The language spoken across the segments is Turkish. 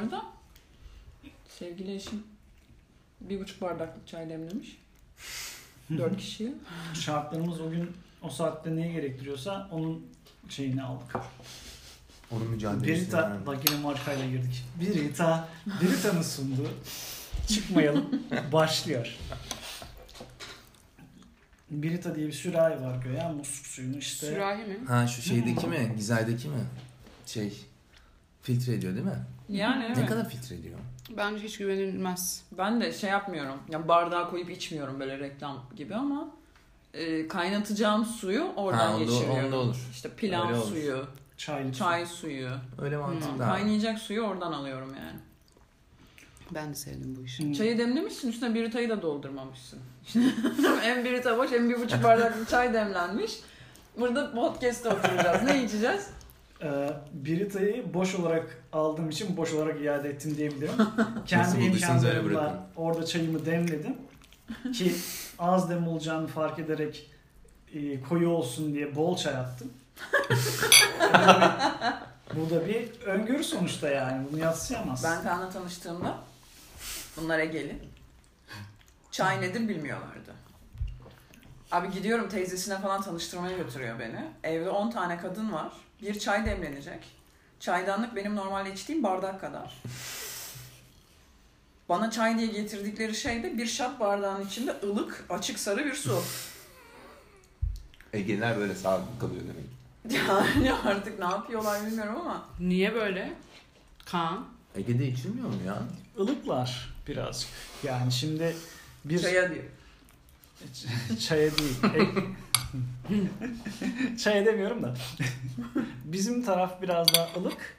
arada. Sevgili eşim bir buçuk bardaklık çay demlemiş. Dört kişiye. Şartlarımız o gün o saatte neyi gerektiriyorsa onun şeyini aldık. Onun mücadelesini Birita, verdim. bak yine markayla girdik. Birita, Birita'nın sunduğu çıkmayalım başlıyor. Birita diye bir sürahi var göğe musluk suyunu işte. Sürahi mi? Ha şu şeydeki mi? Gizaydaki mi? Şey filtre ediyor değil mi? Yani Ne evet. kadar filtre ediyor? Bence hiç güvenilmez. Ben de şey yapmıyorum. Ya bardağa koyup içmiyorum böyle reklam gibi ama e, kaynatacağım suyu oradan ha onda, geçiriyorum. onda olur. İşte Öyle pilav olur. suyu, Çaylı çay suyu, Öyle Hmm. mantıklı. abi. kaynayacak suyu oradan alıyorum yani. Ben de sevdim bu işi. Hmm. Çayı demlemişsin üstüne biritayı da doldurmamışsın. hem birita boş hem bir buçuk bardaklık çay demlenmiş. Burada podcast'te oturacağız. Ne içeceğiz? Ee, Birita'yı boş olarak aldığım için boş olarak iade ettim diyebilirim. Kendi Nasıl bulduysanız öyle imkanlarımla orada çayımı demledim. Ki az dem olacağını fark ederek e, koyu olsun diye bol çay attım. Bir- Burada bir öngörü sonuçta yani. Bunu yatsıyamaz. Ben Kaan'la tanıştığımda bunlar Egeli. Çay nedir bilmiyorlardı. Abi gidiyorum teyzesine falan tanıştırmaya götürüyor beni. Evde 10 tane kadın var. Bir çay demlenecek. Çaydanlık benim normalde içtiğim bardak kadar. Bana çay diye getirdikleri şey de bir şat bardağın içinde ılık, açık sarı bir su. Ege'ler böyle sağlıklı kalıyor demek. Yani artık ne yapıyorlar bilmiyorum ama. Niye böyle? Kaan. Ege'de içilmiyor mu ya? ılıklar birazcık. Yani şimdi bir Çaya diyor. Çaya değil. Çaya demiyorum da. Bizim taraf biraz daha ılık.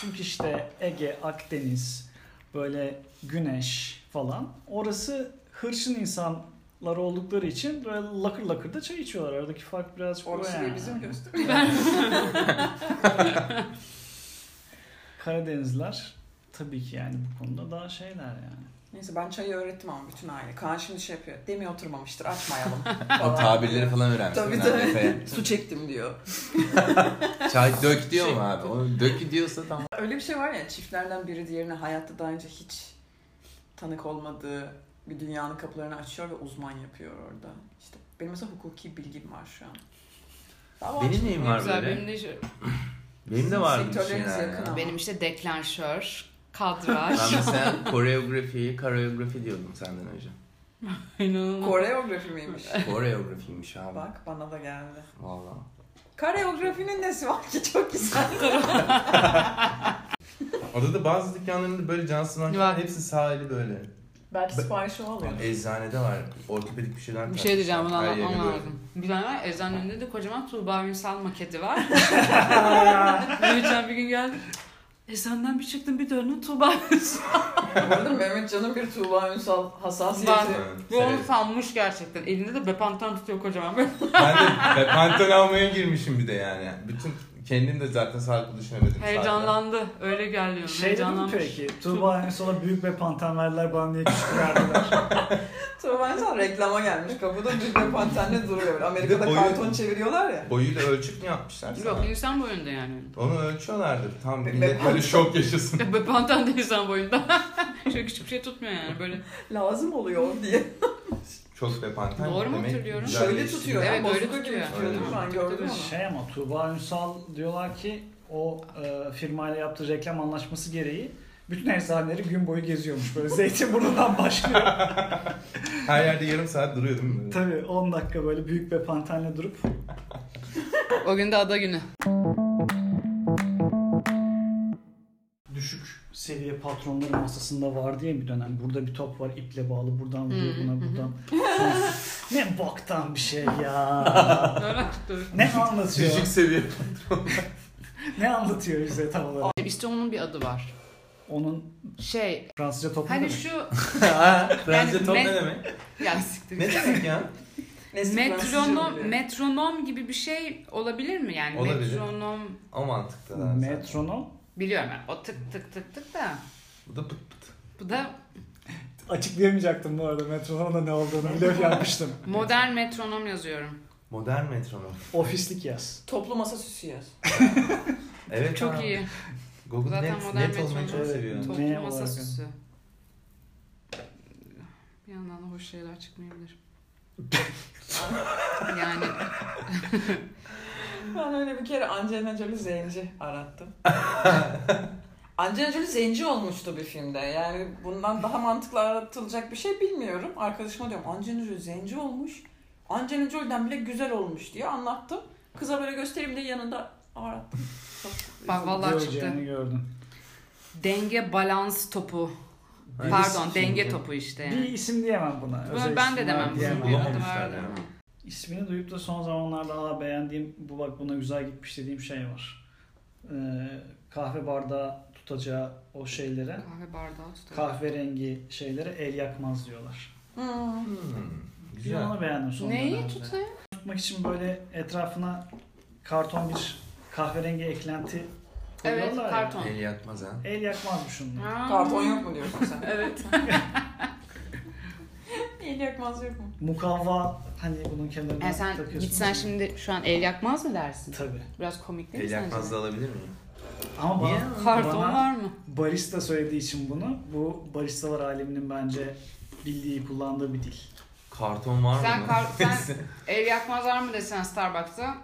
Çünkü işte Ege, Akdeniz, böyle güneş falan. Orası hırçın insanlar oldukları için böyle lakır lakır da çay içiyorlar. Aradaki fark birazcık o Orası yani. bizim gösteriyor. Karadenizler tabii ki yani bu konuda daha şeyler yani. Neyse ben çayı öğrettim ama bütün aile. Kaan şimdi şey yapıyor. Demi oturmamıştır açmayalım. O tabirleri falan öğrenmiş. Tabii tabii. Su çektim diyor. Çay dök diyor mu abi? O dök diyorsa tamam. Öyle bir şey var ya çiftlerden biri diğerine hayatta daha önce hiç tanık olmadığı bir dünyanın kapılarını açıyor ve uzman yapıyor orada. İşte benim mesela hukuki bilgim var şu an. Dava Benim neyim Ne var böyle? benim de şey- Benim de var bir Sektörleriniz şeyler yakın ya. ama. benim işte deklanşör, kadraj. Ben mesela koreografiyi koreografi diyordum senden önce. İnanılmaz. Koreografi miymiş? Koreografiymiş abi. Bak bana da geldi. Valla. Koreografinin nesi var ki çok güzel. Orada da bazı dükkanlarında böyle cansız Var. hepsi sahili böyle. Belki siparişi oluyor. Eczanede var. Ortopedik bir şeyler Bir şey diyeceğim bunu takmışlar. Her anlatmam böyle. lazım. Bir tane var eczanenin de kocaman Tuğba Ünsal maketi var. Mehmetcan bir gün geldi. Eczaneden bir çıktım bir döndüm Tuğba Ünsal. Bu arada Mehmet Can'ın bir Tuğba Ünsal hassasiyeti. Evet, Ve onu severim. sanmış gerçekten. Elinde de bepantan tutuyor kocaman. Böyle. Ben de pantolon almaya girmişim bir de yani. Bütün kendim de zaten sağlıklı düşünemedim. zaten. Heyecanlandı. Öyle geldi. diyorum. Şey dedim peki? Tuğba Ensol'a büyük bir panten verdiler bana diye küçük verdiler. Tuğba Ünsal reklama gelmiş. Kapıda bir de pantenle duruyor. Amerika'da de boyu- karton çeviriyorlar ya. Boyuyla ölçüp mü yapmışlar sana? Yok insan boyunda yani. Onu ölçüyorlardır. Tam Be- millet böyle şok yaşasın. Bepantan da insan boyunda. Şöyle küçük bir şey tutmuyor yani böyle. Lazım oluyor diye. Çok be panten. Doğru mu demek hatırlıyorum? güzel Şöyle değişik. tutuyor. Evet, öyle bazuka gibi tutuyor. ben gördüm onu. Şey ama Tuğba Ünsal diyorlar ki o e, firmayla yaptığı reklam anlaşması gereği bütün eczaneleri gün boyu geziyormuş böyle Zeytinburnu'ndan başlıyor. Her yerde yarım saat duruyor değil mi? Tabii 10 dakika böyle büyük bir pantenle durup O gün de ada günü. Seviye patronların masasında var diye bir dönem. Burada bir top var iple bağlı buradan vuruyor Hı, buna buradan. ne boktan bir şey ya. Ne anlatıyor? Düşük seviye. ne anlatıyor bize tam olarak? İşte onun bir adı var. Onun Şey Fransızca topu hani şu Fransızca Yani top ne demek? ya siktir. Ne demek ya? Fransızca Metronom, metronom gibi bir şey olabilir mi yani? Olabilir. Metronom O mantıkta da. Metronom biliyorum ben. O tık tık tık tık da. Bu da pıt pıt. Bu da açıklayamayacaktım bu arada metronomda ne olduğunu blöf yapmıştım. modern metronom yazıyorum. Modern metronom. Ofislik yaz. Toplu masa süsü yaz. Evet Çok abi. iyi. Google Zaten net, modern net olmayı çok metronun seviyor. Ne Toplu olarak masa yani? süsü. Bir yandan da hoş şeyler çıkmayabilir. yani Ben öyle bir kere Angelina Jolie zenci arattım. Angelina Jolie zenci olmuştu bir filmde. Yani bundan daha mantıklı aratılacak bir şey bilmiyorum. Arkadaşıma diyorum Angelina Jolie zenci olmuş. Angelina Jolie'den bile güzel olmuş diye anlattım. Kıza böyle göstereyim de yanında arattım. Bak vallahi çıktı. Gördüm. Denge balans topu. Pardon denge topu işte Bir yani. isim diyemem buna. Ben, Özel ben de demem. diyemem. Bir adı Bulamamışlar yani. İsmini duyup da son zamanlarda aa beğendiğim bu bak buna güzel gitmiş dediğim şey var. Ee, kahve bardağı tutacağı o şeylere Kahve bardağı tutalım. kahverengi şeylere el yakmaz diyorlar. Hmm. Hmm, Bir güzel. onu beğendim son Neyi tutayım? Tutmak için böyle etrafına karton bir kahverengi eklenti Evet koyuyorlar ya. karton. El yakmaz ha. El yakmazmış şunlar. Ha. Karton yok mu diyorsun sen? Evet. Yakmaz yok mu? Mukavva hani bunun kenarına Yani sen takıyorsun. gitsen şimdi şu an el yakmaz mı dersin? Tabii. Biraz komik değil mi El sence? yakmaz da alabilir miyim? Ama bana, Niye? Karton bana var mı? barista söylediği için bunu bu baristalar aleminin bence bildiği kullandığı bir dil. Karton var Sen mı? kar- sen- El yakmaz var mı desen Starbucks'ta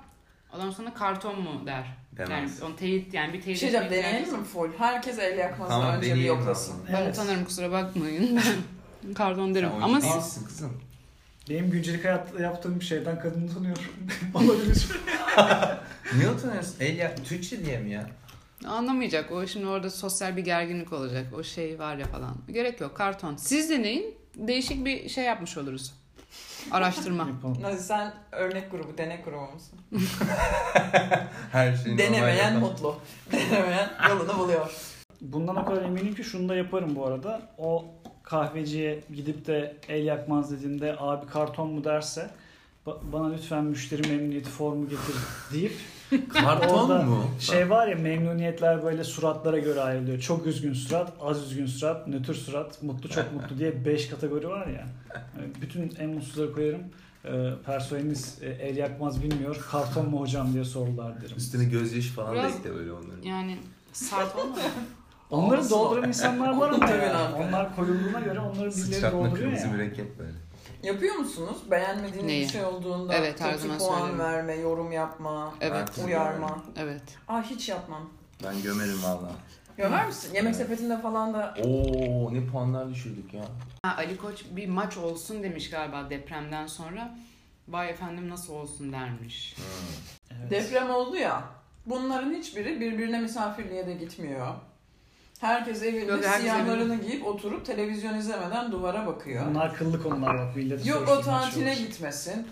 adam sana karton mu der. Yani Demez. onu teyit yani bir Bir teyit şey diyeceğim etmek deneyelim lazım. mi full? Herkes el yakmazdan Tamam, önce bir deneyelim yoklasın. zaten. Ben Evet. utanırım kusura bakmayın. Ben karton derim. Sen Ama siz kızım. Benim güncelik hayatta yaptığım bir şeyden kadını tanıyorum. Olabilir. Niye utanıyorsun? El yak... Türkçe diye mi ya? anlamayacak. O şimdi orada sosyal bir gerginlik olacak. O şey var ya falan. Gerek yok karton. Siz deneyin. Değişik bir şey yapmış oluruz. Araştırma. Nazi sen örnek grubu, denek grubu musun? Her şey Denemeyen mutlu. Denemeyen yolunu buluyor. Bundan o kadar eminim ki şunu da yaparım bu arada. O kahveciye gidip de el yakmaz dediğinde abi karton mu derse "Ba- bana lütfen müşteri memnuniyeti formu getir deyip Karton mu? şey var ya memnuniyetler böyle suratlara göre ayrılıyor. Çok üzgün surat, az üzgün surat, nötr surat, mutlu çok mutlu diye 5 kategori var ya. Yani bütün en mutsuzları koyarım. Ee, personeliniz e, el yakmaz bilmiyor. Karton mu hocam diye sorular derim. Üstüne gözyaşı falan Biraz- da ekle böyle onların. Yani sert olmadı. Onları Olsun. dolduran insanlar var ama Tabii yani. Onlar koyulduğuna göre onları birileri Sıçratma dolduruyor kırmızı ya. mürekkep böyle. Yapıyor musunuz? Beğenmediğiniz Neyi? bir şey olduğunda Evet, her kötü zaman puan söylerim. verme, yorum yapma, Evet. Ben- uyarma. Evet. Aa hiç yapmam. Ben gömerim valla. Gömer misin? Yemek sepetinde falan da Oo ne puanlar düşürdük ya. Ha, Ali Koç bir maç olsun demiş galiba depremden sonra. Vay efendim nasıl olsun dermiş. Evet. deprem oldu ya. Bunların hiçbiri birbirine misafirliğe de gitmiyor. Herkes evinde Yok, herkes siyahlarını giyip oturup televizyon izlemeden duvara bakıyor. Bunlar kıllı konular bak. Milleti Yok o tatile gitmesin.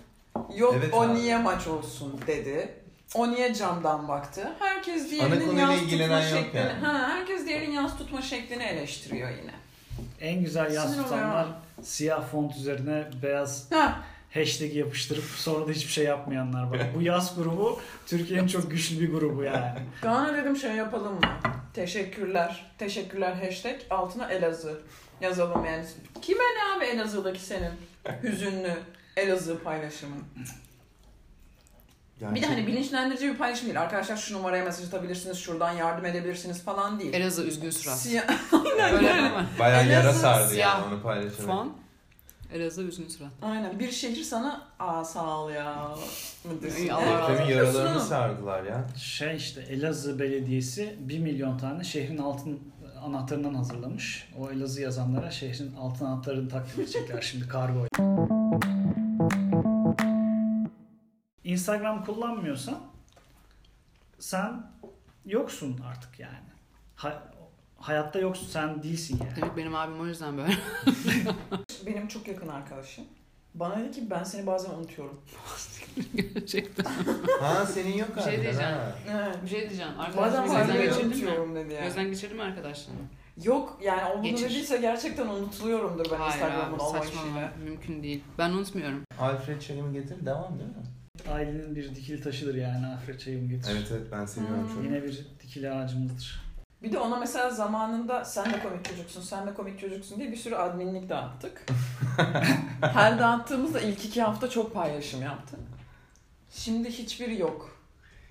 Yok Evet o abi. niye maç olsun dedi. O niye camdan baktı. Herkes diğerinin yaz tutma şeklini, yani. ha, herkes diğerinin yaz tutma şeklini eleştiriyor yine. En güzel yaz Sinir tutanlar siyah font üzerine beyaz Ha, hashtag yapıştırıp sonra da hiçbir şey yapmayanlar var. Bu yaz grubu Türkiye'nin çok güçlü bir grubu yani. Kaan'a dedim şey yapalım mı? Teşekkürler. Teşekkürler hashtag altına Elazığ yazalım yani. Kime ne abi Elazığ'daki senin hüzünlü Elazığ paylaşımın? Bir de hani bilinçlendirici bir paylaşım değil. Arkadaşlar şu numaraya mesaj atabilirsiniz, şuradan yardım edebilirsiniz falan değil. Elazığ üzgün surat. Siyah... Öyle değil mi? Bayağı yara sardı siyah yani onu paylaşarak. Fon. Elazığ üzgün surat. Aynen. Bir şehir sana aa sağ ol ya. İyi, Allah razı olsun. Depremin yaralarını sardılar ya. Şey işte Elazığ Belediyesi 1 milyon tane şehrin altın anahtarından hazırlamış. O Elazığ yazanlara şehrin altın anahtarını takdim edecekler şimdi kargo. Instagram kullanmıyorsan sen yoksun artık yani. Ha- hayatta yoksun sen değilsin yani. Demek benim abim o yüzden böyle. Benim çok yakın arkadaşım. Bana dedi ki ben seni bazen unutuyorum. Gerçekten. Ha senin yok Bir şey harbiden diyeceğim. ha. Evet. Bir şey diyeceğim. Bazen Arkadaşlar bazen gözden geçirdim geçirdin mi? unutuyorum dedi yani. Gözden geçirdin mi arkadaşlarını? Yok yani o bunu Geçir. dediyse gerçekten unutuluyorumdur ben Hayır Instagram'ın abi olma saçmalama. işiyle. Mümkün değil. Ben unutmuyorum. Alfred çayımı getir devam değil mi? Ailenin bir dikili taşıdır yani Afret çayımı getir. Evet evet ben seviyorum Hmm. çok. Yine bir dikili ağacımızdır. Bir de ona mesela zamanında sen de komik çocuksun, sen de komik çocuksun diye bir sürü adminlik dağıttık. Her dağıttığımızda ilk iki hafta çok paylaşım yaptı. Şimdi hiçbiri yok.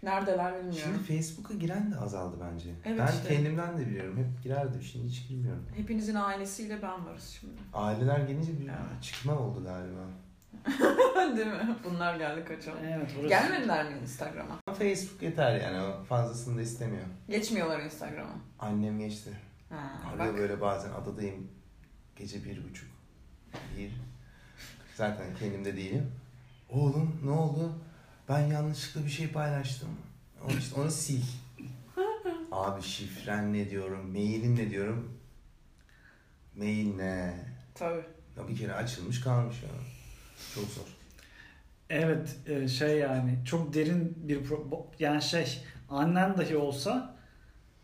Neredeler Şimdi bilmiyorum. Facebook'a giren de azaldı bence. Evet ben işte. kendimden de biliyorum. Hep girerdim. Şimdi hiç girmiyorum. Hepinizin ailesiyle ben varız şimdi. Aileler gelince bir Evet. çıkma oldu galiba. Değil mi? Bunlar geldi kaçalım. Evet burası. Gelmediler mi Instagram'a? Ama Facebook yeter yani. O fazlasını da istemiyor. Geçmiyorlar Instagram'a. Annem geçti. Ha, Arıyor bak. böyle bazen adadayım. Gece bir buçuk. Bir. Zaten kendimde değilim. Oğlum ne oldu? Ben yanlışlıkla bir şey paylaştım. Onu işte onu sil. Abi şifren ne diyorum, mailin ne diyorum. Mail ne? Tabii. Ya bir kere açılmış kalmış ya. Çok zor. Evet e, şey yani çok derin bir pro- yani şey annen dahi olsa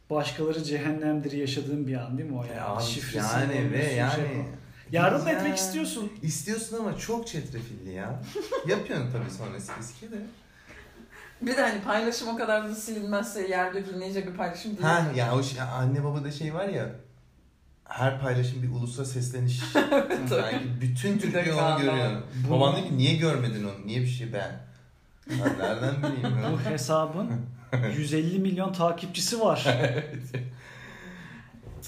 başkaları cehennemdir yaşadığın bir an değil mi o yani? Ya Şifresi yani ve şey yani. falan. Yardım Ya. etmek istiyorsun. İstiyorsun ama çok çetrefilli ya. Yapıyorsun tabii sonra riske de. Bir de hani paylaşım o kadar da silinmezse yerde dinleyecek bir paylaşım değil. Ha ya o şey, anne babada şey var ya her paylaşım bir ulusa sesleniş. Sanki bütün Türkiye onu görüyor. Bu- Babam dedi ki niye görmedin onu? Niye bir şey ben? Ben nereden bileyim? Bu hesabın 150 milyon takipçisi var.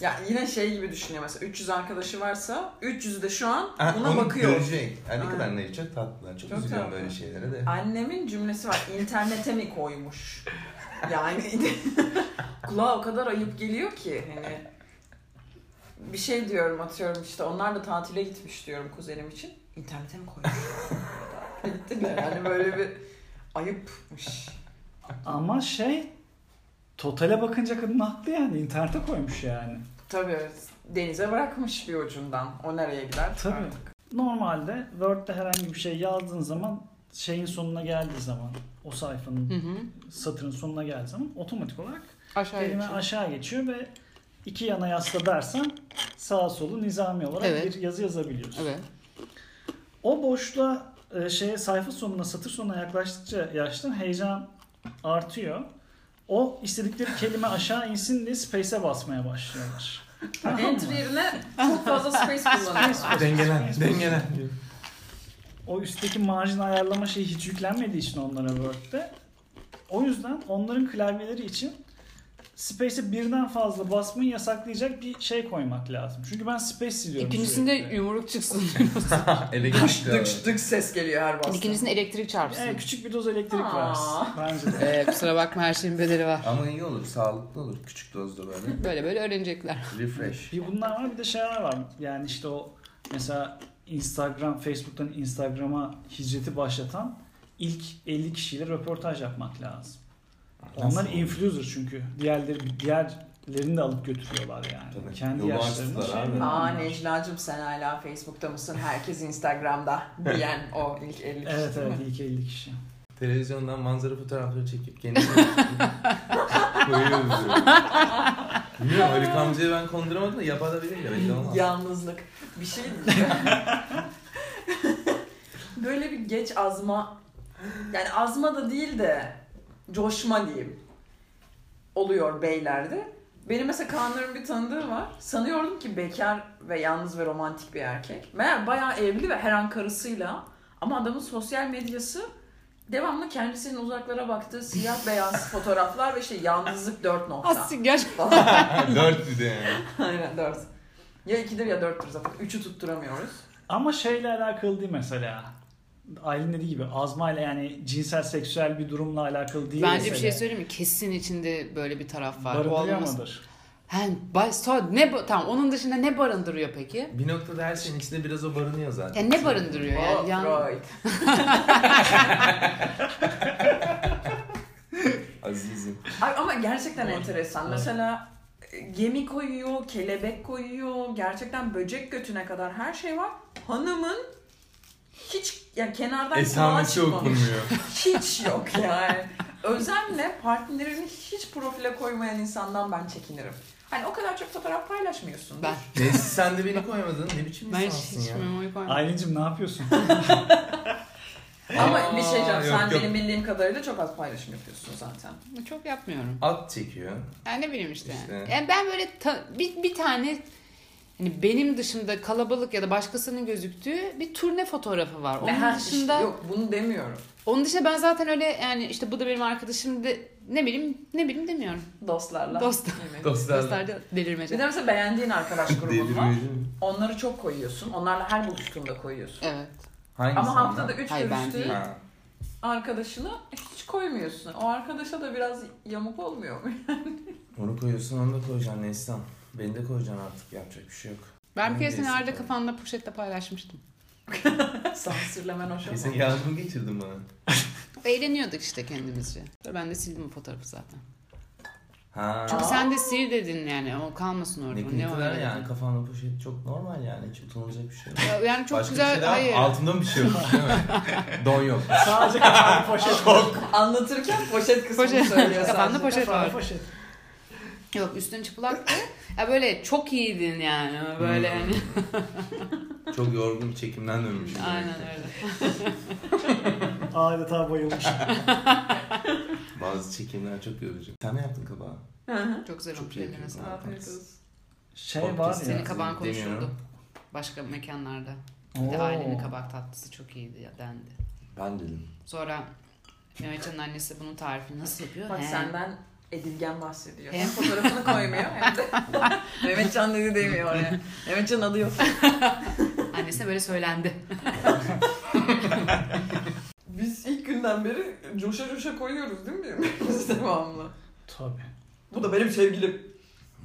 Ya yine şey gibi düşünüyor mesela 300 arkadaşı varsa 300'ü de şu an Ha, buna onu bakıyor. Görecek. Yani ne kadar naif, çok tatlılar. Çok, Çok üzülüyorum tatlı. böyle şeylere de. Annemin cümlesi var. internete mi koymuş? Yani kulağa o kadar ayıp geliyor ki hani bir şey diyorum atıyorum işte onlar da tatile gitmiş diyorum kuzenim için. İnternete mi koymuş? Gittiler yani böyle bir ayıpmış. Ama şey totale bakınca kadın haklı yani internete koymuş yani. Tabii denize bırakmış bir ucundan. O nereye gider? Tabii. artık. Normalde Word'de herhangi bir şey yazdığın zaman şeyin sonuna geldiği zaman o sayfanın Hı hı. satırın sonuna geldiği zaman otomatik olarak Aşağı kelime geçiyor. aşağı geçiyor ve iki yana yasla dersen sağa solu nizami olarak Evet. bir yazı yazabiliyorsun. Evet. O boşluğa e, şeye sayfa sonuna satır sonuna yaklaştıkça yaştan heyecan artıyor. O istedikleri kelime aşağı insin diye space'e basmaya başlıyorlar. Entry yerine çok fazla space kullanıyor. Dengelen, dengelen. O üstteki marjin ayarlama şeyi hiç yüklenmediği için onlara Word'de. O yüzden onların klavyeleri için Space'e birden fazla basmayı yasaklayacak bir şey koymak lazım. Çünkü ben Space siliyorum İkincisinde sürekli. yumruk çıksın. Elektrik Dık dık ses geliyor her bastığında. İkincisinde elektrik çarpsın. Evet, küçük bir doz elektrik Aa. versin. Bence de. Ee, kusura bakma her şeyin bedeli var. Ama iyi olur, sağlıklı olur. Küçük dozda böyle. Böyle böyle öğrenecekler. Refresh. Bir bunlar var bir de şeyler var. Yani işte o mesela Instagram, Facebook'tan Instagram'a hicreti başlatan ilk 50 kişiyle röportaj yapmak lazım. Onlar influencer çünkü. Diğerleri diğerlerini de alıp götürüyorlar yani. Tabii. Kendi Yolu yaşlarında açtılar şey abi. Aa. Necla'cığım sen hala Facebook'ta mısın? Herkes Instagram'da diyen o ilk 50 kişi Evet değil evet mi? ilk 50 kişi. Televizyondan manzara fotoğrafları çekip kendine koyuyoruz. Bilmiyorum Ali Kamcı'yı ben konduramadım da yapabilir ya belli olmaz. Yalnızlık. Bir şey. Böyle bir geç azma yani azma da değil de coşma diyeyim oluyor beylerde. Benim mesela Kaanların bir tanıdığı var. Sanıyordum ki bekar ve yalnız ve romantik bir erkek. Meğer bayağı evli ve her an karısıyla. Ama adamın sosyal medyası devamlı kendisinin uzaklara baktığı siyah beyaz fotoğraflar ve işte yalnızlık dört nokta. Asik gerçekten. Dört bir de yani. Aynen dört. Ya ikidir ya dörttür zaten. Üçü tutturamıyoruz. Ama şeyle alakalı değil mesela. Aylin dediği gibi azmayla yani cinsel seksüel bir durumla alakalı değil Bence bir mesele. şey söyleyeyim mi? Kesin içinde böyle bir taraf var. Barındırıyor mudur? So- ne tamam onun dışında ne barındırıyor peki? Bir noktada her şeyin içinde biraz o barınıyor zaten. Ya ne barındırıyor Oh, yani? Azizim. Ay, ama gerçekten Evet. enteresan. Evet. Mesela e, gemi koyuyor, kelebek koyuyor. Gerçekten böcek götüne kadar her şey var. Hanımın hiç yani kenardan kulağa Esamesi çıkmamış. okunmuyor. Hiç yok yani. Özenle partnerini hiç profile koymayan insandan ben çekinirim. Hani o kadar çok fotoğraf paylaşmıyorsun. Ben. Neyse sen de beni koymadın. Ne biçim Ben hiç, insansın hiç ya. memoyu koymadım. Aylin'cim ne yapıyorsun? Ama Aa, bir şey diyeceğim. Sen yok, yok. benim bildiğim kadarıyla çok az paylaşım yapıyorsun zaten. Çok yapmıyorum. At çekiyor. Yani ne bileyim işte. İşte. Yani ben böyle ta- bir, bir tane hani benim dışında kalabalık ya da başkasının gözüktüğü bir turne fotoğrafı var. Onun Ha, dışında işte yok bunu demiyorum. Onun dışında ben zaten öyle yani işte bu da benim arkadaşım de ne bileyim ne bileyim demiyorum. Dostlarla. Dostlar. Dostlarda delirmece. Bir de mesela beğendiğin arkadaş grubun var. Onları çok koyuyorsun. Onlarla her buluştuğunda koyuyorsun. Evet. Hangisi Ama haftada 3 Hayır, ben görüştüğün arkadaşını hiç koymuyorsun. O arkadaşa da biraz yamuk olmuyor mu? Onu koyuyorsun onu da koyacaksın Neslihan. Beni de koyacaksın artık yapacak bir şey yok. Ben bir de Arda istedim. kafanda poşette paylaşmıştım. Sansürlemen hoş Kesin yaz mı geçirdin bana? Eğleniyorduk işte kendimizce. Ben de sildim o fotoğrafı zaten. Ha. Çünkü sen de sil dedin yani o kalmasın orada. Ne, Ne, öyle yani dedin. kafanda poşet çok normal yani hiç utanılacak bir şey yok. Ya- Yani çok Başka güzel bir şey hayır. altında mı bir şey yok değil mi? Don yok. Sadece kafanda poşet. Anlatırken poşet kısmını Poşet. söylüyor Kafanda sadece. poşet Kafanda var. poşet. Yok üstün çıplaktı. Ya böyle çok iyiydin yani. Böyle Hmm. hani. Çok yorgun çekimden dönmüşüm. Aynen öyle. Adeta bayılmış. Bazı çekimler çok yorucu. Sen ne yaptın hı. Çok güzel olmuş eline sağlık. Şey Podcast var Senin ya. kabağın konuşuldu. Demiyorum. Başka mekanlarda. Bir de ailenin kabak tatlısı çok iyiydi ya dendi. Ben dedim. Sonra Mehmetcan'ın annesi bunun tarifini nasıl yapıyor? Bak He. senden Edilgen bahsediyor. Hem- fotoğrafını koymuyor hem de Mehmetcan dedi demiyor oraya. Mehmetcan adı yok. Annesine böyle söylendi. Biz ilk günden beri coşa coşa koyuyoruz değil mi birbirimizi devamlı? Tabii. Bu da benim sevgilim.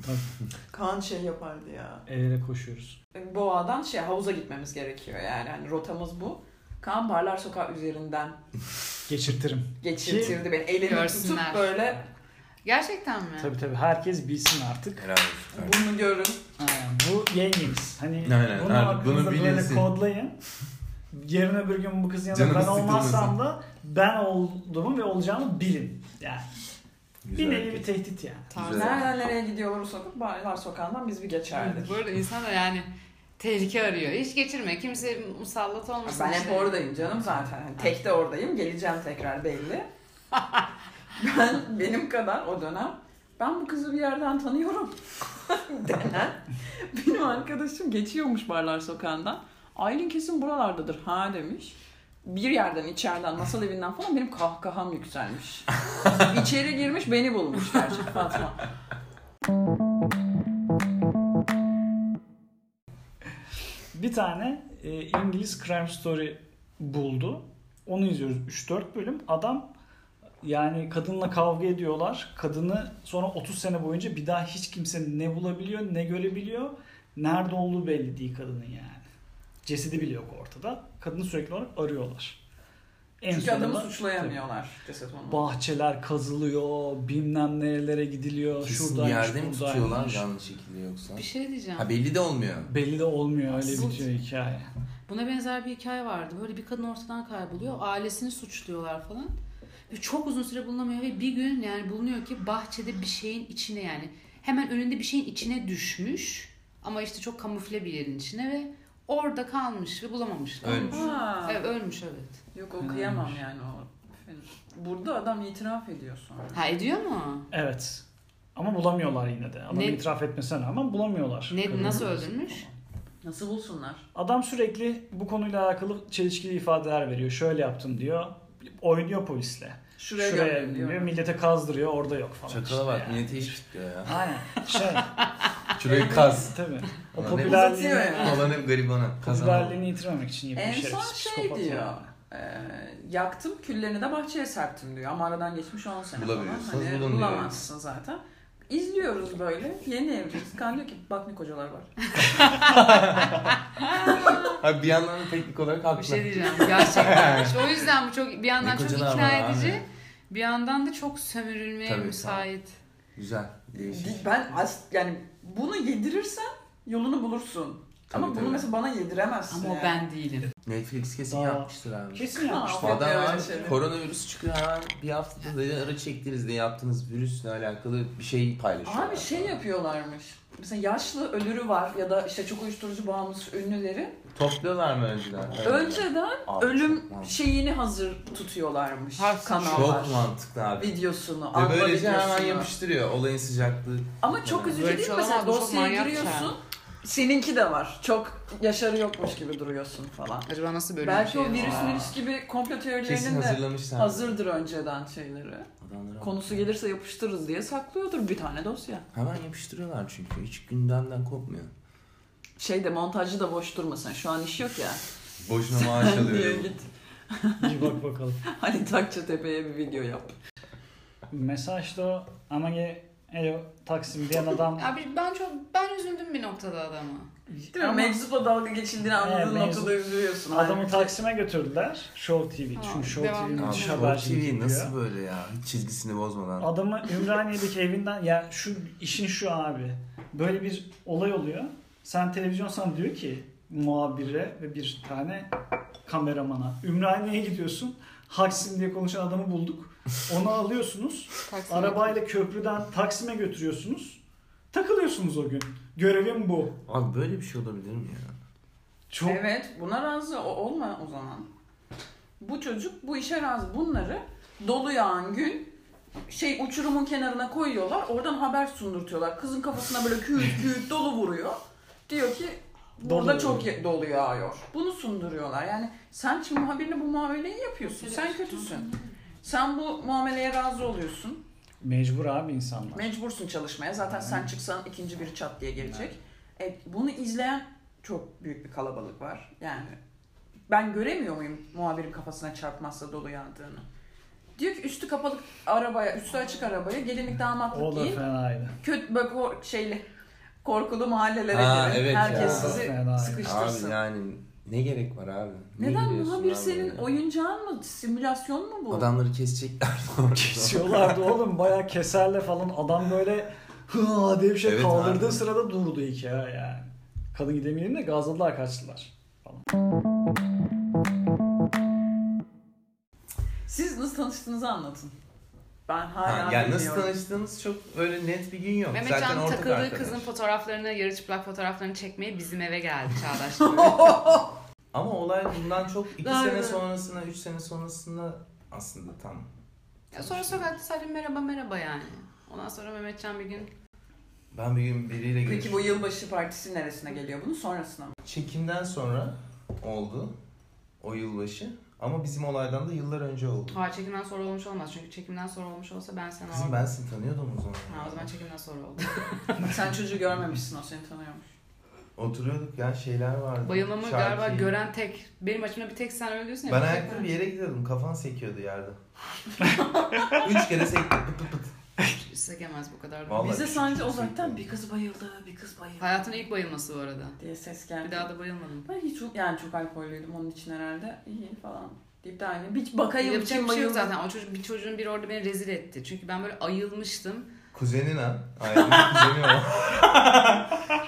Tabii. Kaan şey yapardı ya. El ele koşuyoruz. Boğa'dan şey havuza gitmemiz gerekiyor yani. Hani rotamız bu. Kaan Barlar Sokağı üzerinden Geçirtirim. geçirtirdi beni. Elini tutup böyle Gerçekten mi? Tabii tabii herkes bilsin artık. Helal olsun. bunu görün. Aynen. Bu yengeniz. Hani Aynen, bunu abi, bunu böyle bilinsin. kodlayın. Yarın öbür gün bu kızın yanında Canımız ben olmazsam sıkılmasın. da ben olduğumu ve olacağımı bilin. Yani Güzel. bir nevi bir tehdit yani. Tarzı. Güzel. Nereden nereye gidiyorlar o sokak? Barlar Sokağı'ndan biz bir geçerdik. Bu arada insan da yani tehlike arıyor. Hiç geçirme. Kimse musallat olmasın. Ben hep işte. oradayım canım zaten. Hani tek de oradayım. Geleceğim tekrar belli. ben benim kadar o dönem ben bu kızı bir yerden tanıyorum denen benim arkadaşım geçiyormuş Barlar Sokağı'ndan. Aylin kesin buralardadır ha demiş. Bir yerden içeriden masal evinden falan benim kahkaham yükselmiş. İçeri girmiş beni bulmuş gerçek Fatma. Bir tane e, İngiliz crime story buldu. Onu izliyoruz 3-4 bölüm. Adam yani kadınla kavga ediyorlar. Kadını sonra 30 sene boyunca bir daha hiç kimse ne bulabiliyor ne görebiliyor. Nerede olduğu belli değil kadının yani. Cesedi bile yok ortada. Kadını sürekli olarak arıyorlar. En Çünkü adamı sonunda- suçlayamıyorlar ceset onu. bahçeler kazılıyor, bilmem nerelere gidiliyor, Kesin bir şuradaymış, yerde mi tutuyorlar yanlış şekilde yoksa? Bir şey diyeceğim. Ha belli de olmuyor. Belli de olmuyor öyle Asıl- bitiyor hikaye. Buna benzer bir hikaye vardı. Böyle bir kadın ortadan kayboluyor. Ailesini suçluyorlar falan. Ve çok uzun süre bulunamıyor ve bir gün yani bulunuyor ki bahçede bir şeyin içine yani hemen önünde bir şeyin içine düşmüş. Ama işte çok kamufle bir yerin içine ve orada kalmış ve bulamamışlar. Ölmüş. Ha. Evet, ölmüş evet. Yok okuyamam yani o. Burada adam itiraf ediyor sonra. Ha ediyor mu? Evet. Ama bulamıyorlar yine de. Adam Ne- itiraf etmesine rağmen bulamıyorlar. Ne, nasıl öldürmüş? Nasıl bulsunlar? Adam sürekli bu konuyla alakalı çelişkili ifadeler veriyor. Şöyle yaptım diyor. Oynuyor polisle. Şuraya, Şuraya, gidiyor. Millete kazdırıyor. Orada yok falan. Çakala işte bak yani. millete iş tutuyor ya. Aynen. Şey. Şurayı kaz. tabii. O popülerliğini. Olan hep garibana. Popülerliğini yitirmemek için yapıyor. En son şey diyor. yani. Ee, yaktım küllerini de bahçeye serptim diyor. Ama aradan geçmiş 10 sene falan. Hani bulamazsın zaten. İzliyoruz böyle. Yeni evliyiz. Kan diyor ki bak ne kocalar var. Abi bir yandan da teknik olarak haklı. Bir şey diyeceğim gerçekten. İşte o yüzden bu çok bir yandan Ne çok kocalar ikna var abi. edici. Bir yandan da çok sömürülmeye Tabii, müsait. Güzel. Değişik. Ben as yani bunu yedirirsen yolunu bulursun. Tabii, Ama bunu tabii. mesela bana yediremezsin. Ama o yani. ben değilim. Netflix kesin Daha- yapmıştır abi. Kesin yapmışlar. Aa, Adam Yapıyor abi, koronavirüs çıkıyor hemen bir haftada da ara çektiniz diye yaptığınız virüsle alakalı bir şey paylaşıyorlar. Abi şey yapıyorlarmış. Mesela yaşlı ölürü var ya da işte çok uyuşturucu bağımlısı ünlüleri. Topluyorlar mı önceden? Evet. Önceden Abi ölüm mantıklı. şeyini hazır tutuyorlarmış Harf kanallar. Çok mantıklı abi. Videosunu, Ve alma böylece hemen yapıştırıyor olayın sıcaklığı. Ama çok üzücü Böyle değil mi? şey Mesela olamaz, bu çok dosyaya manyak giriyorsun. Seninki de var. Çok yaşarı yokmuş gibi duruyorsun falan. Acaba nasıl böyle Belki bir şey o virüs var? virüs gibi komplo Kesin teorilerinin de hazırlamışlar. hazırdır önceden şeyleri. Adamlara Konusu gelirse yapıştırırız diye saklıyordur bir tane dosya. Hemen yapıştırıyorlar çünkü. Hiç gündemden kopmuyor. Şey de montajcı da boş durmasın. Şu an iş yok ya. Boşuna maaş diye alıyor. git. Bir bak bakalım. Hani Takçatepe'ye bir video yap. Mesajda o ama ye Elo Taksim diyen adam Abi ben çok ben üzüldüm bir noktada adama. Değil mi? Ama- Meczupla dalga geçildiğini anladığın Evet, noktada üzülüyorsun. adamı Halbuki- Taksim'e götürdüler. Show TV. Aa, Çünkü Show. Abi müthiş Show habercilik TV nasıl böyle ya? Hiç çizgisini bozmadan. Adamı Ümraniye'deki evinden ya şu işin şu abi. Böyle bir olay oluyor. Sen televizyon sana diyor ki muhabire ve bir tane kameramana. Ümraniye'ye gidiyorsun. Haksim diye konuşan adamı bulduk. Onu alıyorsunuz. Arabayla köprüden Taksim'e götürüyorsunuz. Takılıyorsunuz o gün. Görevim bu. Abi böyle bir şey olabilir mi ya? Çok Evet buna razı o- olma o zaman. Bu çocuk bu işe razı. Bunları dolu yağan gün şey uçurumun kenarına koyuyorlar. Oradan haber sundurtuyorlar. Kızın kafasına böyle küt küt dolu vuruyor. Diyor ki burada Dolu çok ye- dolu yağıyor. Bunu sunduruyorlar. Yani sen şimdi muhabirine bu muameleyi yapıyorsun. Sen kötüsün. Sen bu muameleye razı oluyorsun. mecbur abi insanlar. Mecbursun çalışmaya. Zaten sen çıksan ikinci biri çat diye gelecek. E, bunu izleyen çok büyük bir kalabalık var. Yani ben göremiyor muyum muhabirin kafasına çarpmazsa dolu yağdığını? Diyor ki üstü kapalı arabaya, üstü açık arabaya gelinlik damatlık o da giyin. fenaydı. Kötü böyle kor- şeyli korkulu mahallelere Ha, girin. evet Herkes ya. sizi Fena. Abi sıkıştırsın. yani ne gerek var abi? Ne Neden giriyorsun muhabir abi senin oraya? oyuncağın mı? Simülasyon mu bu? Adamları kesecekler. Kesiyorlardı oğlum bayağı keserle falan adam böyle hı diye bir şey Evet kaldırdığı abi. sırada durdu iki ha yani. Kadın gidemeyelim de gazladılar kaçtılar. Siz nasıl tanıştığınızı anlatın. Ben hala Ha, yani nasıl tanıştığınız çok öyle net bir gün yok. Zaten Mehmetcan ortak takıldığı arkadaş. kızın fotoğraflarını, yarı çıplak fotoğraflarını çekmeye bizim eve geldi Çağdaş'ta. Ama olay bundan çok iki Daha sene evet. sonrasında, üç sene sonrasında aslında tam. ya sonra sokakta sadece merhaba merhaba yani. Ondan sonra Mehmetcan bir gün Ben bir gün biriyle Peki görüştüm. bu yılbaşı partisi neresine geliyor bunun sonrasına mı? Çekimden sonra oldu o yılbaşı. Ama bizim olaydan da yıllar önce oldu. Hayır çekimden sonra olmuş olmaz. Çünkü çekimden sonra olmuş olsa ben seni Kızım orada... ben seni tanıyordum o zaman. Ha, o zaman çekimden sonra oldu. Sen çocuğu görmemişsin o seni tanıyormuş. Oturuyorduk ya şeyler vardı. Bayılmamı Şarkı. galiba gören tek. Benim açımda bir tek sen öyle diyorsun ya. Ben ayakta bir yere gidiyordum. Kafan sekiyordu yerde. Üç kere sekti. Pıt pıt pıt. Sekemez bu kadar. da. Vallahi Bize küçük sadece uzaktan bir kız bayıldı, bir kız bayıldı Hayatın ilk bayılması bu arada. diye ses geldi. Bir daha da bayılmadım. Ben hiç çok yani çok alkollüydüm onun için herhalde. İyi falan deyip de aynı. Bir bakayım Yapacak bir şey yok zaten. O çocuk bir çocuğun biri orada beni rezil etti. Çünkü ben böyle ayılmıştım. Kuzenin ha. Aynen kuzeni o.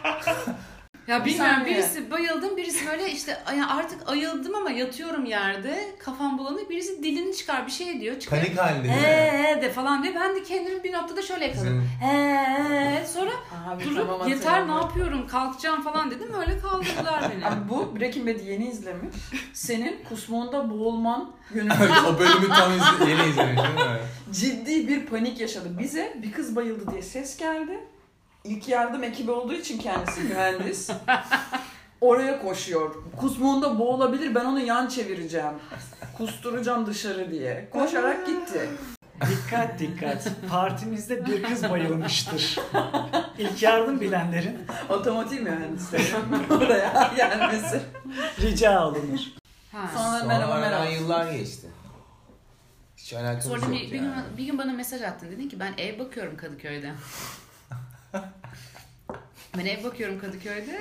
Ya bilmiyorum saniye. birisi bayıldım birisi böyle işte ay- artık ayıldım ama yatıyorum yerde kafam bulanık birisi dilini çıkar bir şey diyor çıkar Panik halinde? Eee de falan diye ben de kendimi bir noktada şöyle yakaladım. Eee sonra Abi, durup tamam, yeter ne yapıyorum kalkacağım falan dedim öyle kaldırdılar beni. Abi bu Breaking Bad'i yeni izlemiş. Senin kusmuğunda boğulman yönünde o bölümü tam izle, yeni izlemiş değil mi? ciddi bir panik yaşadı. Bize bir kız bayıldı diye ses geldi. İlk yardım ekibi olduğu için kendisi mühendis. Oraya koşuyor. Kusmuğunda boğulabilir ben onu yan çevireceğim. Kusturacağım dışarı diye. Koşarak gitti. Dikkat dikkat. Partimizde bir kız bayılmıştır. İlk yardım bilenlerin Otomotiv mühendisleri oraya gelmesi. rica alınır. Ha. Sonra Sonra merhaba merhaba. yıllar geçti. Hiç alakası Sonra yok bir, bir, gün, yani. bir gün bana mesaj attın dedin ki ben ev bakıyorum Kadıköy'de. Ben ev bakıyorum Kadıköy'de.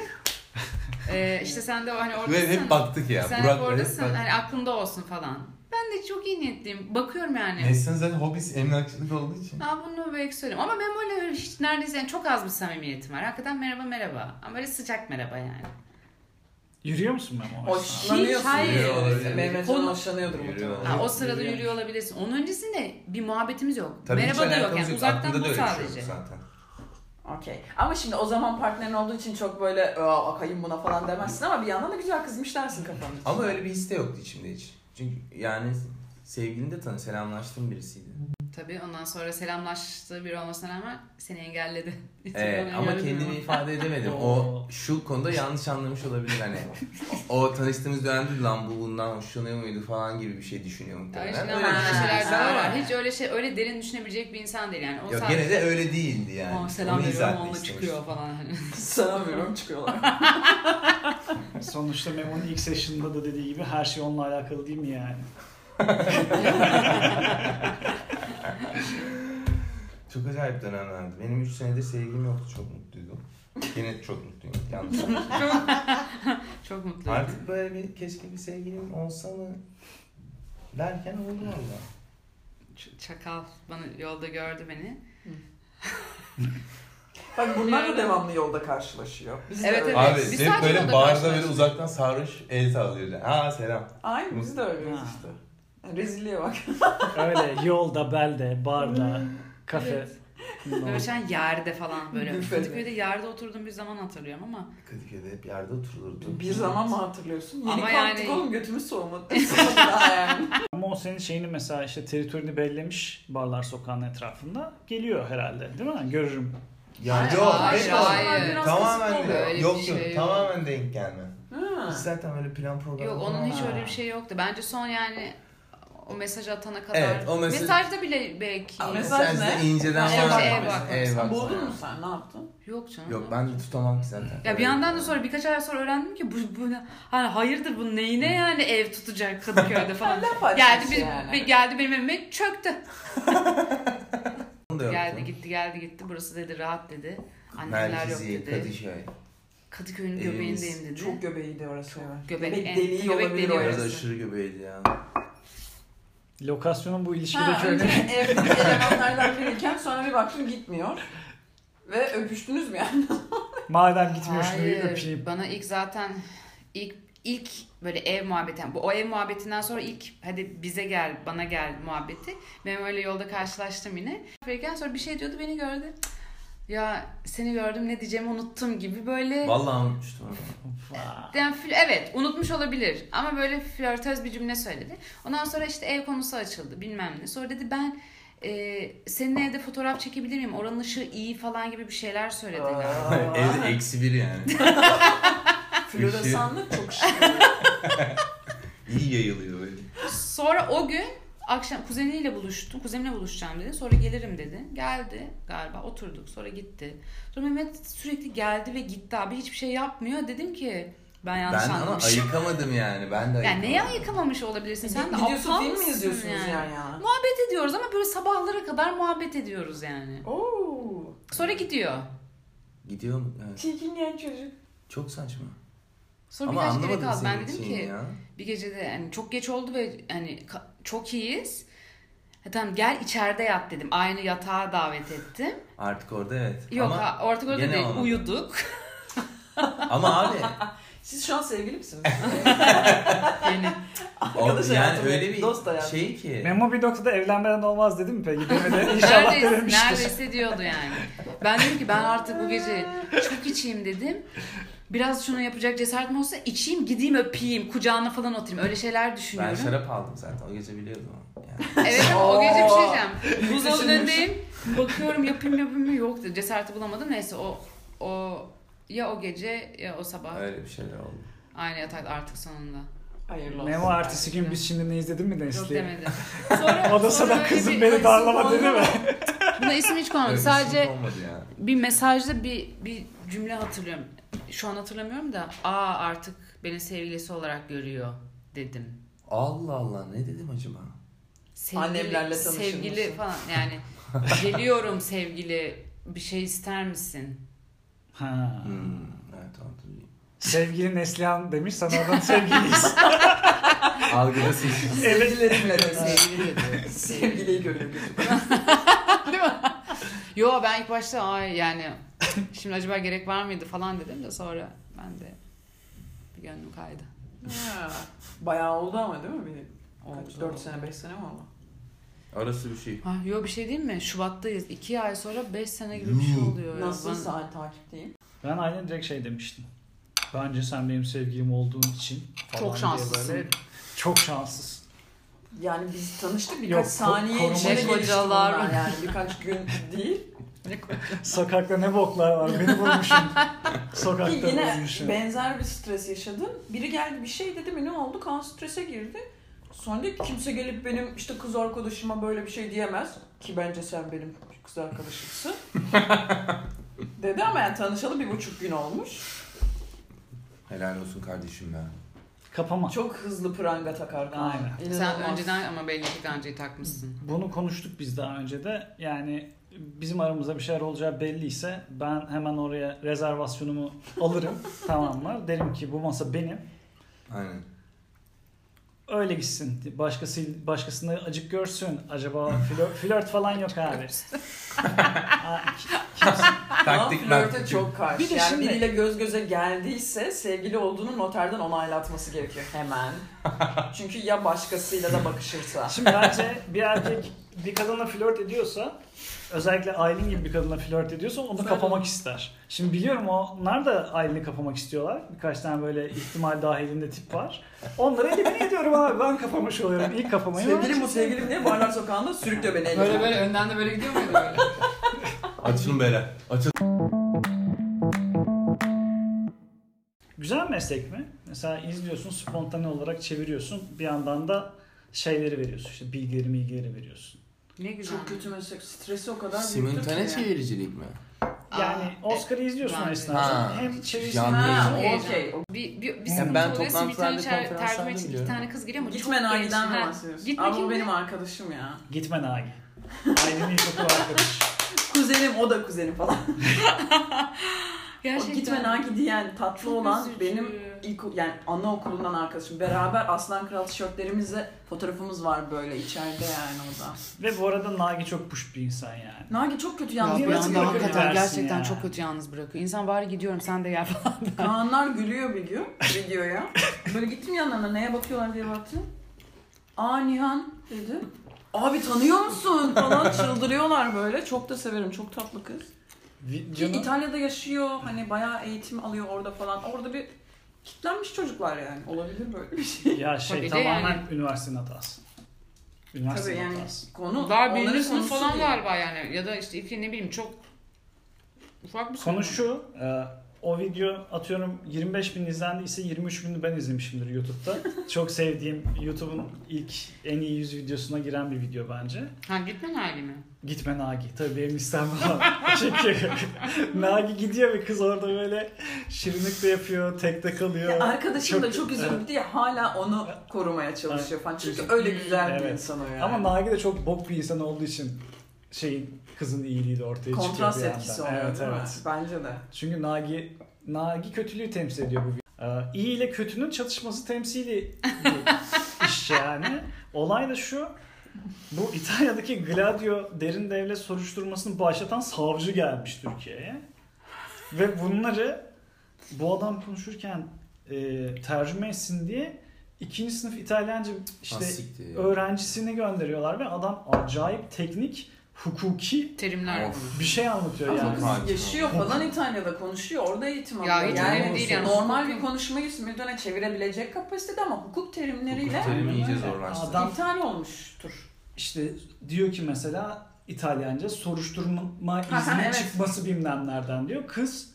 Ee, işte sen de hani oradasın. Ve hep baktık ya. Sen Burak hep da hep oradasın. Hani aklında olsun falan. Ben de çok iyi niyetliyim. Bakıyorum yani. Nesrin zaten hobisi emlakçılık olduğu için. Ben bunu belki söyleyeyim. Ama ben böyle hiç neredeyse yani çok az bir samimiyetim var. Hakikaten merhaba merhaba. Ama böyle sıcak merhaba yani. Yürüyor musun ben o. Hiç, hayır. Mehmetcan Konu- hoşlanıyordur muhtemelen. Ha, o sırada Yürüyor. yürüyor olabilirsin. Onun öncesinde bir muhabbetimiz yok. Tabii merhaba da yok yani. Uzaktan bu şey sadece. zaten. Okey. Ama şimdi o zaman partnerin olduğu için çok böyle "Aa, akayım buna falan demezsin ama bir yandan da güzel kızmış dersin kafanın. Ama öyle bir his de yoktu içimde hiç. Çünkü yani sevgilini de tanı, selamlaştığım birisiydi. Tabii ondan sonra selamlaştığı biri olmasına rağmen seni engelledi. Onu ama kendimi ifade edemedim. o şu konuda yanlış anlamış olabilir hani. O, o tanıştığımız dönemde lan bu bundan hoşlanıyor muydu falan gibi bir şey düşünüyor muhtemelen. işte Öyle şeyler de var. Hiç öyle şey öyle derin düşünebilecek bir insan değil yani. O Yok sadece- gene de öyle değildi yani. Aa, selam Onu veriyorum onunla çıkıyor falan. Hani. Selam veriyorum çıkıyorlar. Sonuçta Memo'nun ilk session'da da dediği gibi her şey onunla alakalı değil mi yani? Çok acayip dönemlerdi. Benim 3 senedir sevgilim yoktu. Çok mutluydum. Yine çok mutluyum. Yanlış Çok mutluyum. Artık böyle bir keşke bir sevgilim olsa mı derken oldu valla. Çakal bana yolda gördü beni. Bak bunlar da devamlı yolda karşılaşıyor. Biz de Evet, öyle. evet. Abi Biz hep sadece böyle yolda barda karşılaştık. böyle uzaktan sarhoş el sallıyor. Ha selam. Aynen biz de öyleyiz Ha. işte. Rezilliğe bak. Öyle yolda, belde, barda, kafe. Evet. Böyle şu an yerde falan böyle. Büfede. Kadıköy'de yerde oturduğum bir zaman hatırlıyorum ama. Kadıköy'de hep yerde oturulurdu. Bir zaman mı hatırlıyorsun? Yeni Ama yani- oğlum götümüz soğumadı. Yani. Ama o senin şeyini mesela işte teritorini bellemiş barlar sokağın etrafında. Geliyor herhalde değil mi? Görürüm. Ya Hayır, yok. hayır, hayır. Tamamen de. Yok şey yok. yok. Tamamen denk gelme. Ha. Biz zaten öyle plan programı Yok onun hiç Ha. öyle bir şey yoktu. Bence son yani o mesajı atana kadar. Evet, o mesaj- Mesajda bile belki. Aa, mesaj Mesajda ne? inceden Ha, var. ev mı? bakmak. Ev Sen bakmak. buldun mu sen? Ne yaptın? Yok canım. Yok ben de tutamam ki zaten. Ya bir yandan da sonra birkaç ay sonra öğrendim ki bu, bu hani hayırdır bu neyine yani ev tutacak Kadıköy'de falan. Geldi bir, yani. bir- geldi benim evime çöktü. Geldi gitti geldi gitti. Burası dedi rahat dedi. Annemler yok Merkezi, dedi. Kadıköy. Kadıköy'ün Evimiz göbeğindeyim dedi. Çok göbeğiydi orası. evet. Göbek- Göbek deliği göbek olabilir deliği Orası orası. aşırı göbeğiydi ya. Lokasyonun bu Ha, ilişkideki önce önemi. evdeki elemanlardan biriyken sonra bir baktım gitmiyor. Ve öpüştünüz mü yani? Madem gitmiyor şunu bir öpeyim. Bana ilk zaten ilk ilk böyle ev muhabbeti. yani bu o ev muhabbetinden sonra ilk hadi bize gel, bana gel muhabbeti. Ben öyle yolda karşılaştım yine. Verirken sonra bir şey diyordu beni gördü. Cık, Ya seni gördüm ne diyeceğimi unuttum gibi böyle. Vallahi unutmuştum. Yani evet unutmuş olabilir ama böyle flörtöz bir cümle söyledi. Ondan sonra işte ev konusu açıldı bilmem ne. Sonra dedi ben e, senin evde fotoğraf çekebilir miyim? Oranın ışığı iyi falan gibi bir şeyler söyledi. Evde eksi bir yani. Floresanlık çok şık. İyi yayılıyor böyle. Sonra o gün akşam kuzeniyle buluştum. Kuzenimle buluşacağım dedi. Sonra gelirim dedi. Geldi galiba oturduk. Sonra gitti. Sonra Mehmet sürekli geldi ve gitti abi. Hiçbir şey yapmıyor. Dedim ki ben yanlış Ben ama anlamışım. ayıkamadım yani. Ben de Yani ayıkamadım. neye ayıkamamış olabilirsin? Sen de Gidiyorsun aptal film mi mısın izliyorsunuz yani? yani? yana? Muhabbet ediyoruz ama böyle sabahlara kadar muhabbet ediyoruz yani. Oo. Sonra gidiyor. Gidiyor mu? Evet. Çirkinleyen çocuk. Çok saçma. Sonra ama birkaç kere anlamadım kaldı. Ben senin dedim şeyini ki ya. bir gecede yani çok geç oldu ve hani ka- çok iyiyiz. Ha, tamam gel içeride yat dedim. Aynı yatağa davet ettim. Artık orada evet. Yok ama, ha, ortak orada gene değil. olmadı. Uyuduk. ama abi Siz şu an sevgili misiniz? Yeni. o, Arkadaş yani hayatım, öyle bir dost hayatım. şey ki. Memo bir noktada evlenmeden olmaz dedi mi peki? Demedi. İnşallah neredeyse, dememiştir. neredeyse diyordu yani. Ben dedim ki ben artık bu gece çok içeyim dedim. Biraz şunu yapacak cesaretim olsa içeyim gideyim öpeyim kucağına falan oturayım. Öyle şeyler Ben düşünüyorum. şarap aldım zaten. O gece biliyordum. Yani. Evet ama o gece bir şey diyeceğim. Buzdolabının önündeyim. Bakıyorum yapayım yapayım mı yok dedi. Cesareti bulamadım. Neyse o o ya o gece ya o sabah Öyle bir şeyler oldu. aynı yatakta artık sonunda. Hayırlı olsun. Memo ertesi gün biz şimdi ne izledin mi Yok Nesli? demedi. Sonra, O da sana kızım beni darlama dedi mi? Buna isim hiç bir Sadece bir mesajda bir bir cümle hatırlıyorum. Şu an hatırlamıyorum da aa artık beni sevgilisi olarak görüyor dedim. Allah Allah ne dedim acaba? Sevgili, Annemlerle tanışır Sevgili mısın? falan yani geliyorum sevgili bir şey ister misin? Ha. Hmm, evet hatırlıyorum. Sevgili Neslihan demiş sana oradan sevgiliyiz. Algıda seçim. Sevgilerimle de Sevgili dedi. Sevgiliyi görüyor gözüm. Yo ben ilk başta ay yani şimdi acaba gerek var mıydı falan dedim de sonra ben de bir gönlüm kaydı. Ha, Bayağı oldu ama değil mi? Bir, kaç, Oldu. 4 sene 5 sene mi oldu? Arası bir şey. Ha, yo bir şey diyeyim mi? Şubat'tayız. İki ay sonra beş sene gibi bir şey oluyor. ya. Nasıl Ben- saat takipteyim? Ben aynen direkt şey demiştim. Bence sen benim sevgilim olduğun için falan Çok diye şanslısın. böyle Çok şanslısın. Yani biz tanıştık birkaç Yok, saniye içinde bunlar yani birkaç gün değil. Sokakta ne boklar var beni vurmuşum. Sokakta yine vurmuşum. benzer bir stres yaşadım. Biri geldi bir şey dedi mi ne oldu? Kaan strese girdi. Sonra dedi ki, kimse gelip benim işte kız arkadaşıma böyle bir şey diyemez. Ki bence sen benim kız arkadaşımsın. dedi ama yani tanışalı bir buçuk gün olmuş. Helal olsun kardeşim ben. Kapama. Çok hızlı pranga takar. Aynen. Sen İnanılmaz. önceden ama belli ki gancayı takmışsın. Bunu konuştuk biz daha önce de. Yani bizim aramızda bir şeyler olacağı belliyse ben hemen oraya rezervasyonumu alırım. tamam mı? Derim ki bu masa benim. Aynen. Öyle gitsin. Başkası başkasını acık görsün. Acaba flört, flört falan yok abi. Taktik flörte çok karşı. Bir de yani şimdi- biriyle göz göze geldiyse sevgili olduğunu noterden onaylatması gerekiyor hemen. Çünkü ya başkasıyla da bakışırsa. Şimdi bence bir erkek bir kadınla flört ediyorsa özellikle Aylin gibi bir kadınla flört ediyorsa onu kapamak ister. Şimdi biliyorum onlar da Aylin'i kapamak istiyorlar. Birkaç tane böyle ihtimal dahilinde tip var. Onları elimine ediyorum abi. Ben kapamış oluyorum. İlk kapamayı Sevgilim bu sevgilim diye Barlar Sokağı'nda sürüklüyor beni. Böyle böyle önden de böyle gidiyor muydu böyle? Açılın beyler. Açıl. Güzel meslek mi? Mesela izliyorsun, spontane olarak çeviriyorsun. Bir yandan da şeyleri veriyorsun. İşte bilgileri bilgileri veriyorsun. Ne güzel. Çok kötü meslek. Stresi o kadar büyüktür Simultane ki. çeviricilik mi? Yani Aa, Oscar'ı izliyorsun ben o esnada. Ha. Hem çevirisi Yan- Ha, Heyecan. okey. Bir, bir, bir Ya sıkıntı ben oluyor. toplantılarda, Bir tane konferanslarda tercüme için iki biliyorum. tane kız geliyor ama Gitme çok. Nagi'den mi bahsediyorsun? Gitme Ama bu kim benim arkadaşım ya. Gitme Nagi. Aylin'in ilkokul arkadaşı. Kuzenim o da kuzenim falan. O Gerçekten. gitme Nagi diyen tatlı Çok olan üzücü. benim ilk yani anaokulundan arkadaşım. Beraber Aslan Kral tişörtlerimizle fotoğrafımız var böyle içeride yani o da. Ve bu arada Nagi çok push bir insan yani. Nagi çok kötü Ya yalnız anda bırakıyor. bırakıyor hakikaten gerçekten ya. çok kötü yalnız bırakıyor. İnsan bari gidiyorum sen de gel falan. Kaanlar gülüyor bir gün videoya. Böyle gittim yanlarına neye bakıyorlar diye baktım. Aa Nihan dedi. Abi tanıyor musun falan çıldırıyorlar böyle. Çok da severim. Çok tatlı kız. Videonun İtalya'da yaşıyor. Hani bayağı eğitim alıyor orada falan. Orada bir kitlenmiş çocuklar yani. Olabilir böyle bir şey. ya şey Tabii de tamamen yani. üniversitenin hatası. Tabii Üniversitenin yani hatası. konu Daha onların birinci sınıf konusu falan değil. galiba yani. Ya da işte iki ne bileyim çok ufak bir Konu sınıf. şu, e, o video atıyorum 25 bin izlendiyse 23 binini ben izlemişimdir YouTube'da. Çok sevdiğim YouTube'un ilk en iyi 100 videosuna giren bir video bence. Ha gitme hali mi? Gitme Nagi. Tabii benim var. Çünkü Nagi gidiyor ve kız orada böyle şirinlik de yapıyor, tekte kalıyor. Ya arkadaşım da çok Evet. üzüldü diye hala onu korumaya çalışıyor falan. Çünkü öyle güzel bir Evet. insan o yani. Ama Nagi de çok bok bir insan olduğu için şeyin kızın iyiliği de ortaya çıkıyor Kontrast bir yandan. etkisi oluyor Evet değil mi? evet. Bence de. Çünkü Nagi Nagi kötülüğü temsil ediyor bu. Ee, iyi ile kötünün çatışması temsili iş yani. Olay da şu. Bu İtalya'daki Gladio derin devlet soruşturmasını başlatan savcı gelmiş Türkiye'ye. Ve bunları bu adam konuşurken e, tercüme etsin diye ikinci sınıf İtalyanca işte Asikti. öğrencisini gönderiyorlar ve adam acayip teknik, hukuki Terimler Of. bir şey anlatıyor Ama yani. kız Hakim yaşıyor falan İtalya'da konuşuyor. Orada eğitim Ya alıyor. hiç yani öyle değil yani. normal bir konuşmayı simultane çevirebilecek kapasitede ama hukuk terimleriyle Hukuk terimi iyice zorlaştı. Adam iptal olmuştur. işte diyor ki mesela İtalyanca soruşturma izni evet. çıkması bilmem nereden diyor. Kız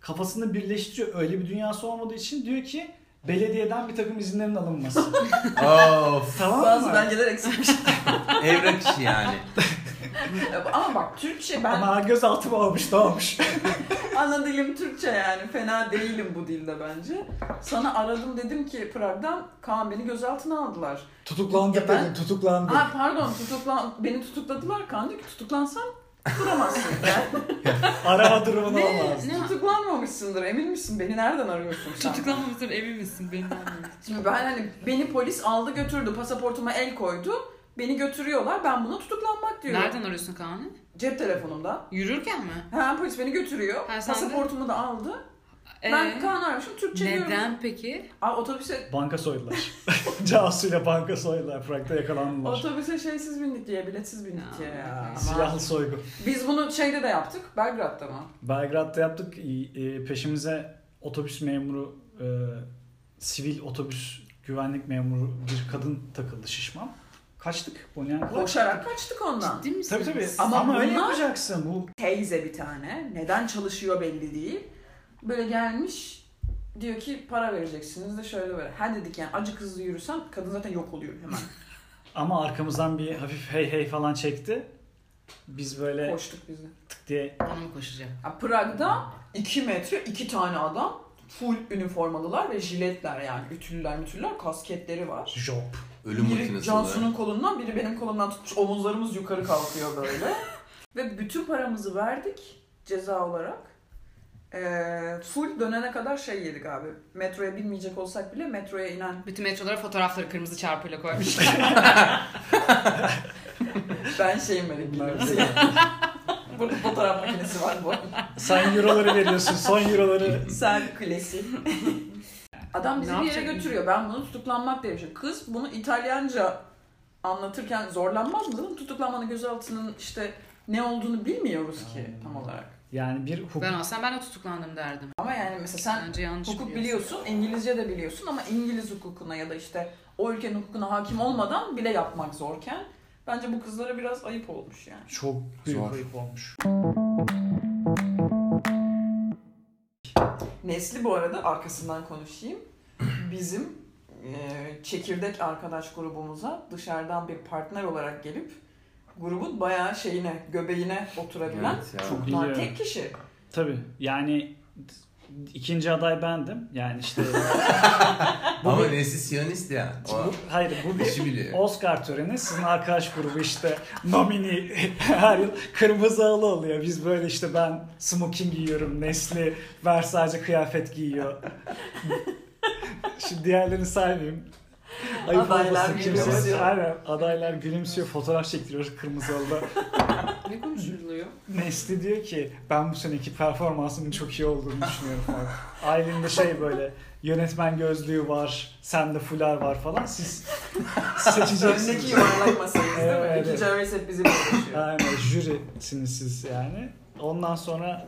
kafasını birleştiriyor. Öyle bir dünyası olmadığı için diyor ki belediyeden bir takım izinlerin alınması. of. tamam Bazı mı? belgeler eksikmiş. Evrak işi yani. ama bak Türkçe ben Ama gözaltı mı olmuş ne olmuş? ana dilim Türkçe yani. Fena değilim bu dilde bence. Sana aradım dedim ki Prag'dan Kaan beni gözaltına aldılar. tutuklandık ben- dedim tutuklandık. Ha pardon tutuklan beni tutukladılar Kaan diyor ki tutuklansam duramazsın. Yani, Arama durumunu Ne? olmaz. Ne? tutuklanmamışsındır emin misin? Beni nereden arıyorsun sen? Tutuklanmamışsın emin misin benim Şimdi ben hani beni polis aldı götürdü pasaportuma el koydu. Beni götürüyorlar ben buna tutuklanmak diyorum. Nereden arıyorsun Kaan'ı? Cep telefonumda. Yürürken mi? Ha polis beni götürüyor. Ha, sen de- Pasaportumu da aldı. Ee, Ben Kaan aramışım Türkçe diyorum. neden peki? Aa, otobüse Banka soydular. Cansu'yla banka soydular. Prag'da yakalandılar. otobüse şeysiz bindik diye biletsiz bindik Ya, diye ya. Ama Silahlı soygun. Biz bunu şeyde de yaptık. Belgrad'da mı? Belgrad'da yaptık. E, Peşimize otobüs memuru, e, sivil otobüs güvenlik memuru bir kadın takıldı şişman. Kaçtık. Bonnie. Koşarak kaçtık ondan. Ciddi misin? Tabii tabii. Ama Ama, öyle bunlar- yapacaksın. Bu Teyze bir tane. Neden çalışıyor belli değil. Böyle gelmiş diyor ki para vereceksiniz de şöyle böyle. Ha dedik yani acık hızlı yürüsem kadın zaten yok oluyor hemen. ama arkamızdan bir hafif hey hey falan çekti. Biz böyle Koştuk biz de. tık diye Ona mı koşacağım? Ya Prag'da 2 metre iki tane adam full üniformalılar ve jiletler yani ütüller mütüller kasketleri var. job. Ölüm biri Cansu'nun kolundan biri benim kolumdan tutmuş omuzlarımız yukarı kalkıyor böyle. ve bütün paramızı verdik ceza olarak. Ee, full dönene kadar şey yedik abi. Metroya binmeyecek olsak bile metroya inen Bütün metrolara fotoğrafları kırmızı çarpıyla koymuşlar. ben şeyim biliyorum. Burada fotoğraf makinesi var bu. Sen euroları veriyorsun. Son euroları Sen klasik. Adam bizi Ne bir yere yapacak? götürüyor. Ben bunu tutuklanmak diye düşünüyorum. Kız bunu İtalyanca anlatırken zorlanmaz mı? Zaten Tutuklanmanın gözaltının işte ne olduğunu bilmiyoruz ki tam olarak. yani bir hukuk ben olsam ben de tutuklandım derdim. Ama yani mesela sen Bence yanlış hukuk biliyorsun. biliyorsun, İngilizce de biliyorsun ama İngiliz hukukuna ya da işte o ülkenin hukukuna hakim olmadan bile yapmak zorken bence bu kızlara biraz ayıp olmuş yani. çok büyük Zor. ayıp olmuş. Nesli bu arada arkasından konuşayım. Bizim e, çekirdek arkadaş grubumuza dışarıdan bir partner olarak gelip grubun bayağı şeyine, göbeğine oturabilen Evet ya. Çok tek kişi. Tabii yani ikinci aday bendim. Yani işte bu Ama bir- nesi Siyonist ya. O bu, hayır bu bir. Oscar töreni sizin arkadaş grubu işte nomini her yıl kırmızı halı oluyor. Biz böyle işte ben smoking giyiyorum. Nesli Versace kıyafet giyiyor. Şimdi diğerlerini saymayayım. Ayıp Adaylar olmasın kimse. gülümsüyor. Aynen adaylar gülümsüyor. Fotoğraf çektiriyoruz kırmızı halıda. Ne konuşuluyor? Nesli diyor ki ben bu seneki performansımın çok iyi olduğunu düşünüyorum falan. Ailinde şey böyle yönetmen gözlüğü var, sende fular var falan. Siz Öndeki seçeceksiniz. yuvarlak masayız değil mi? Evet, İki evet. Hep bizi uğraşıyor. Aynen jürisiniz siz yani. Ondan sonra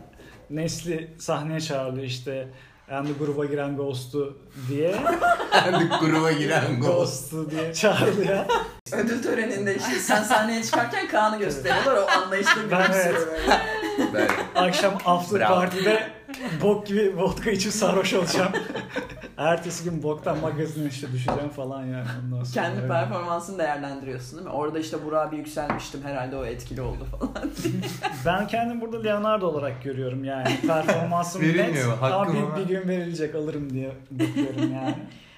Nesli sahneye çağırıyor işte yani gruba giren Ghost'u diye. Kendi gruba giren Ghost. Ghost'u diye çağırıyor. Ödül töreninde işte sen sahneye çıkarken Kaan'ı gösteriyorlar. O anlayışla Ben gülümsüyor böyle. Ben Akşam after Bravo. Bok gibi vodka içip sarhoş olacağım. Ertesi gün boktan magazin işte düşeceğim falan yani. Ondan sonra Kendi öyle. performansını değerlendiriyorsun değil mi? Orada işte Burak'a bir yükselmiştim herhalde o etkili oldu falan. Ben kendim burada Leonardo olarak görüyorum yani. Performansım net Verilmiyor, hakkım bir, ama. bir gün verilecek alırım diye bakıyorum yani.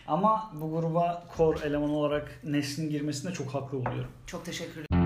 Ama bu gruba core eleman olarak Nesl'in girmesine çok haklı buluyorum. Çok teşekkür ederim.